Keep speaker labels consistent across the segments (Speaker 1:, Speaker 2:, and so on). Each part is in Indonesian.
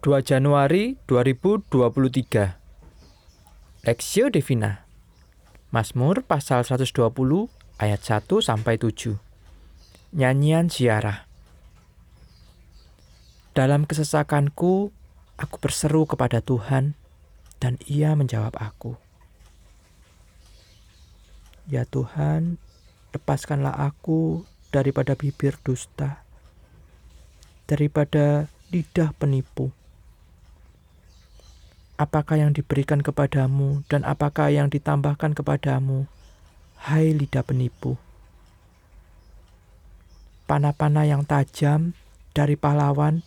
Speaker 1: 2 Januari 2023 Lexio Divina. Mazmur pasal 120 ayat 1 sampai 7 Nyanyian ziarah. Dalam kesesakanku aku berseru kepada Tuhan dan ia menjawab aku. Ya Tuhan lepaskanlah aku daripada bibir dusta daripada lidah penipu apakah yang diberikan kepadamu dan apakah yang ditambahkan kepadamu, hai lidah penipu. Panah-panah yang tajam dari pahlawan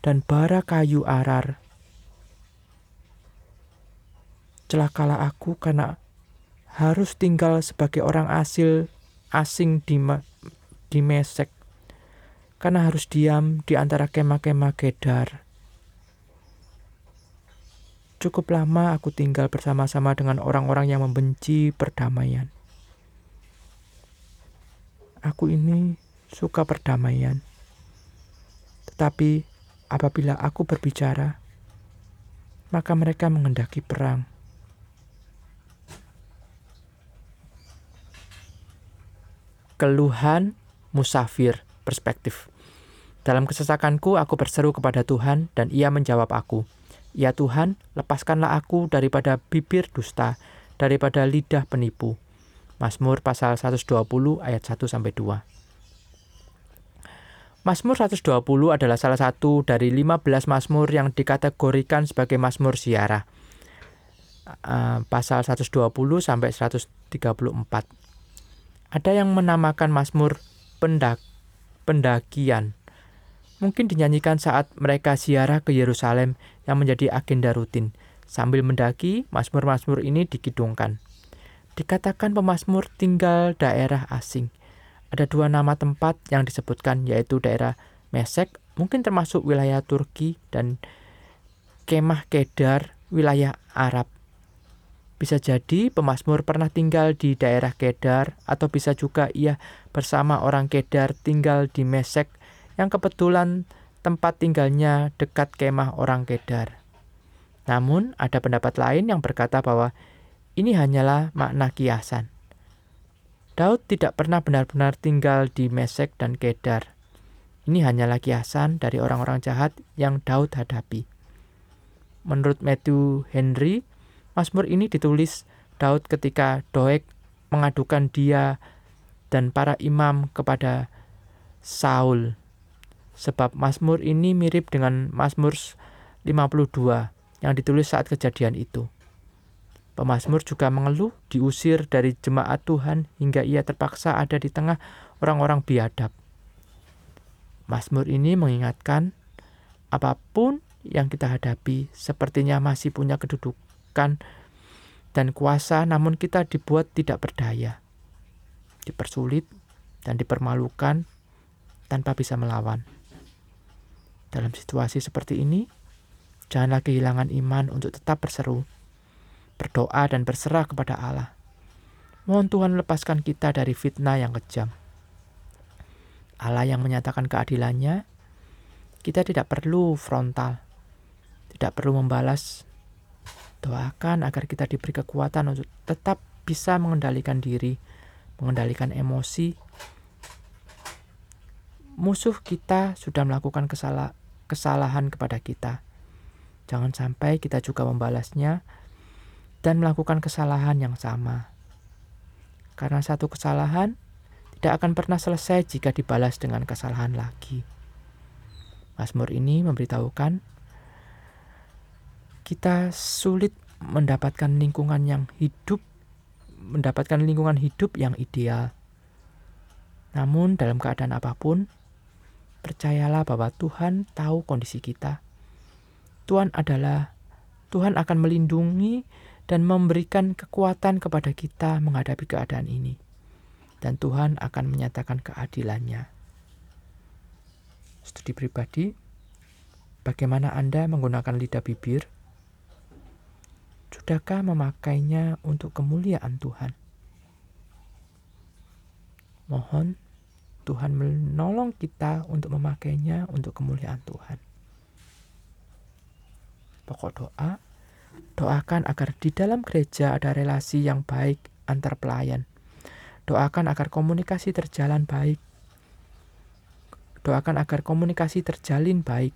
Speaker 1: dan bara kayu arar. Celakalah aku karena harus tinggal sebagai orang asil asing di, di Mesek, karena harus diam di antara kemah-kemah Kedar Cukup lama aku tinggal bersama-sama dengan orang-orang yang membenci perdamaian. Aku ini suka perdamaian. Tetapi apabila aku berbicara, maka mereka mengendaki perang. Keluhan musafir perspektif. Dalam kesesakanku aku berseru kepada Tuhan dan ia menjawab aku. Ya Tuhan, lepaskanlah aku daripada bibir dusta, daripada lidah penipu. Mazmur pasal 120 ayat 1 sampai 2. Mazmur 120 adalah salah satu dari 15 mazmur yang dikategorikan sebagai mazmur siara. Pasal 120 sampai 134. Ada yang menamakan mazmur pendak pendakian mungkin dinyanyikan saat mereka ziarah ke Yerusalem yang menjadi agenda rutin. Sambil mendaki, Mazmur-Mazmur ini dikidungkan. Dikatakan pemazmur tinggal daerah asing. Ada dua nama tempat yang disebutkan yaitu daerah Mesek, mungkin termasuk wilayah Turki dan Kemah Kedar, wilayah Arab. Bisa jadi pemazmur pernah tinggal di daerah Kedar atau bisa juga ia bersama orang Kedar tinggal di Mesek yang kebetulan tempat tinggalnya dekat kemah orang Kedar. Namun, ada pendapat lain yang berkata bahwa ini hanyalah makna kiasan. Daud tidak pernah benar-benar tinggal di Mesek dan Kedar. Ini hanyalah kiasan dari orang-orang jahat yang Daud hadapi. Menurut Matthew Henry, Mazmur ini ditulis Daud ketika Doeg mengadukan dia dan para imam kepada Saul sebab Mazmur ini mirip dengan Mazmur 52 yang ditulis saat kejadian itu. Pemazmur juga mengeluh diusir dari jemaat Tuhan hingga ia terpaksa ada di tengah orang-orang biadab. Mazmur ini mengingatkan apa pun yang kita hadapi sepertinya masih punya kedudukan dan kuasa namun kita dibuat tidak berdaya, dipersulit dan dipermalukan tanpa bisa melawan. Dalam situasi seperti ini, janganlah kehilangan iman untuk tetap berseru, berdoa dan berserah kepada Allah. Mohon Tuhan lepaskan kita dari fitnah yang kejam. Allah yang menyatakan keadilannya, kita tidak perlu frontal, tidak perlu membalas. Doakan agar kita diberi kekuatan untuk tetap bisa mengendalikan diri, mengendalikan emosi. Musuh kita sudah melakukan kesalahan kesalahan kepada kita. Jangan sampai kita juga membalasnya dan melakukan kesalahan yang sama. Karena satu kesalahan tidak akan pernah selesai jika dibalas dengan kesalahan lagi. Mazmur ini memberitahukan kita sulit mendapatkan lingkungan yang hidup, mendapatkan lingkungan hidup yang ideal. Namun dalam keadaan apa pun, Percayalah bahwa Tuhan tahu kondisi kita. Tuhan adalah Tuhan akan melindungi dan memberikan kekuatan kepada kita menghadapi keadaan ini. Dan Tuhan akan menyatakan keadilannya. Studi pribadi, bagaimana Anda menggunakan lidah bibir? Sudahkah memakainya untuk kemuliaan Tuhan? Mohon Tuhan menolong kita untuk memakainya untuk kemuliaan Tuhan. Pokok doa, doakan agar di dalam gereja ada relasi yang baik antar pelayan. Doakan agar komunikasi terjalan baik. Doakan agar komunikasi terjalin baik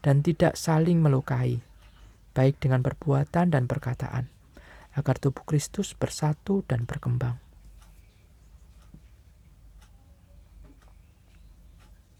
Speaker 1: dan tidak saling melukai, baik dengan perbuatan dan perkataan, agar tubuh Kristus bersatu dan berkembang.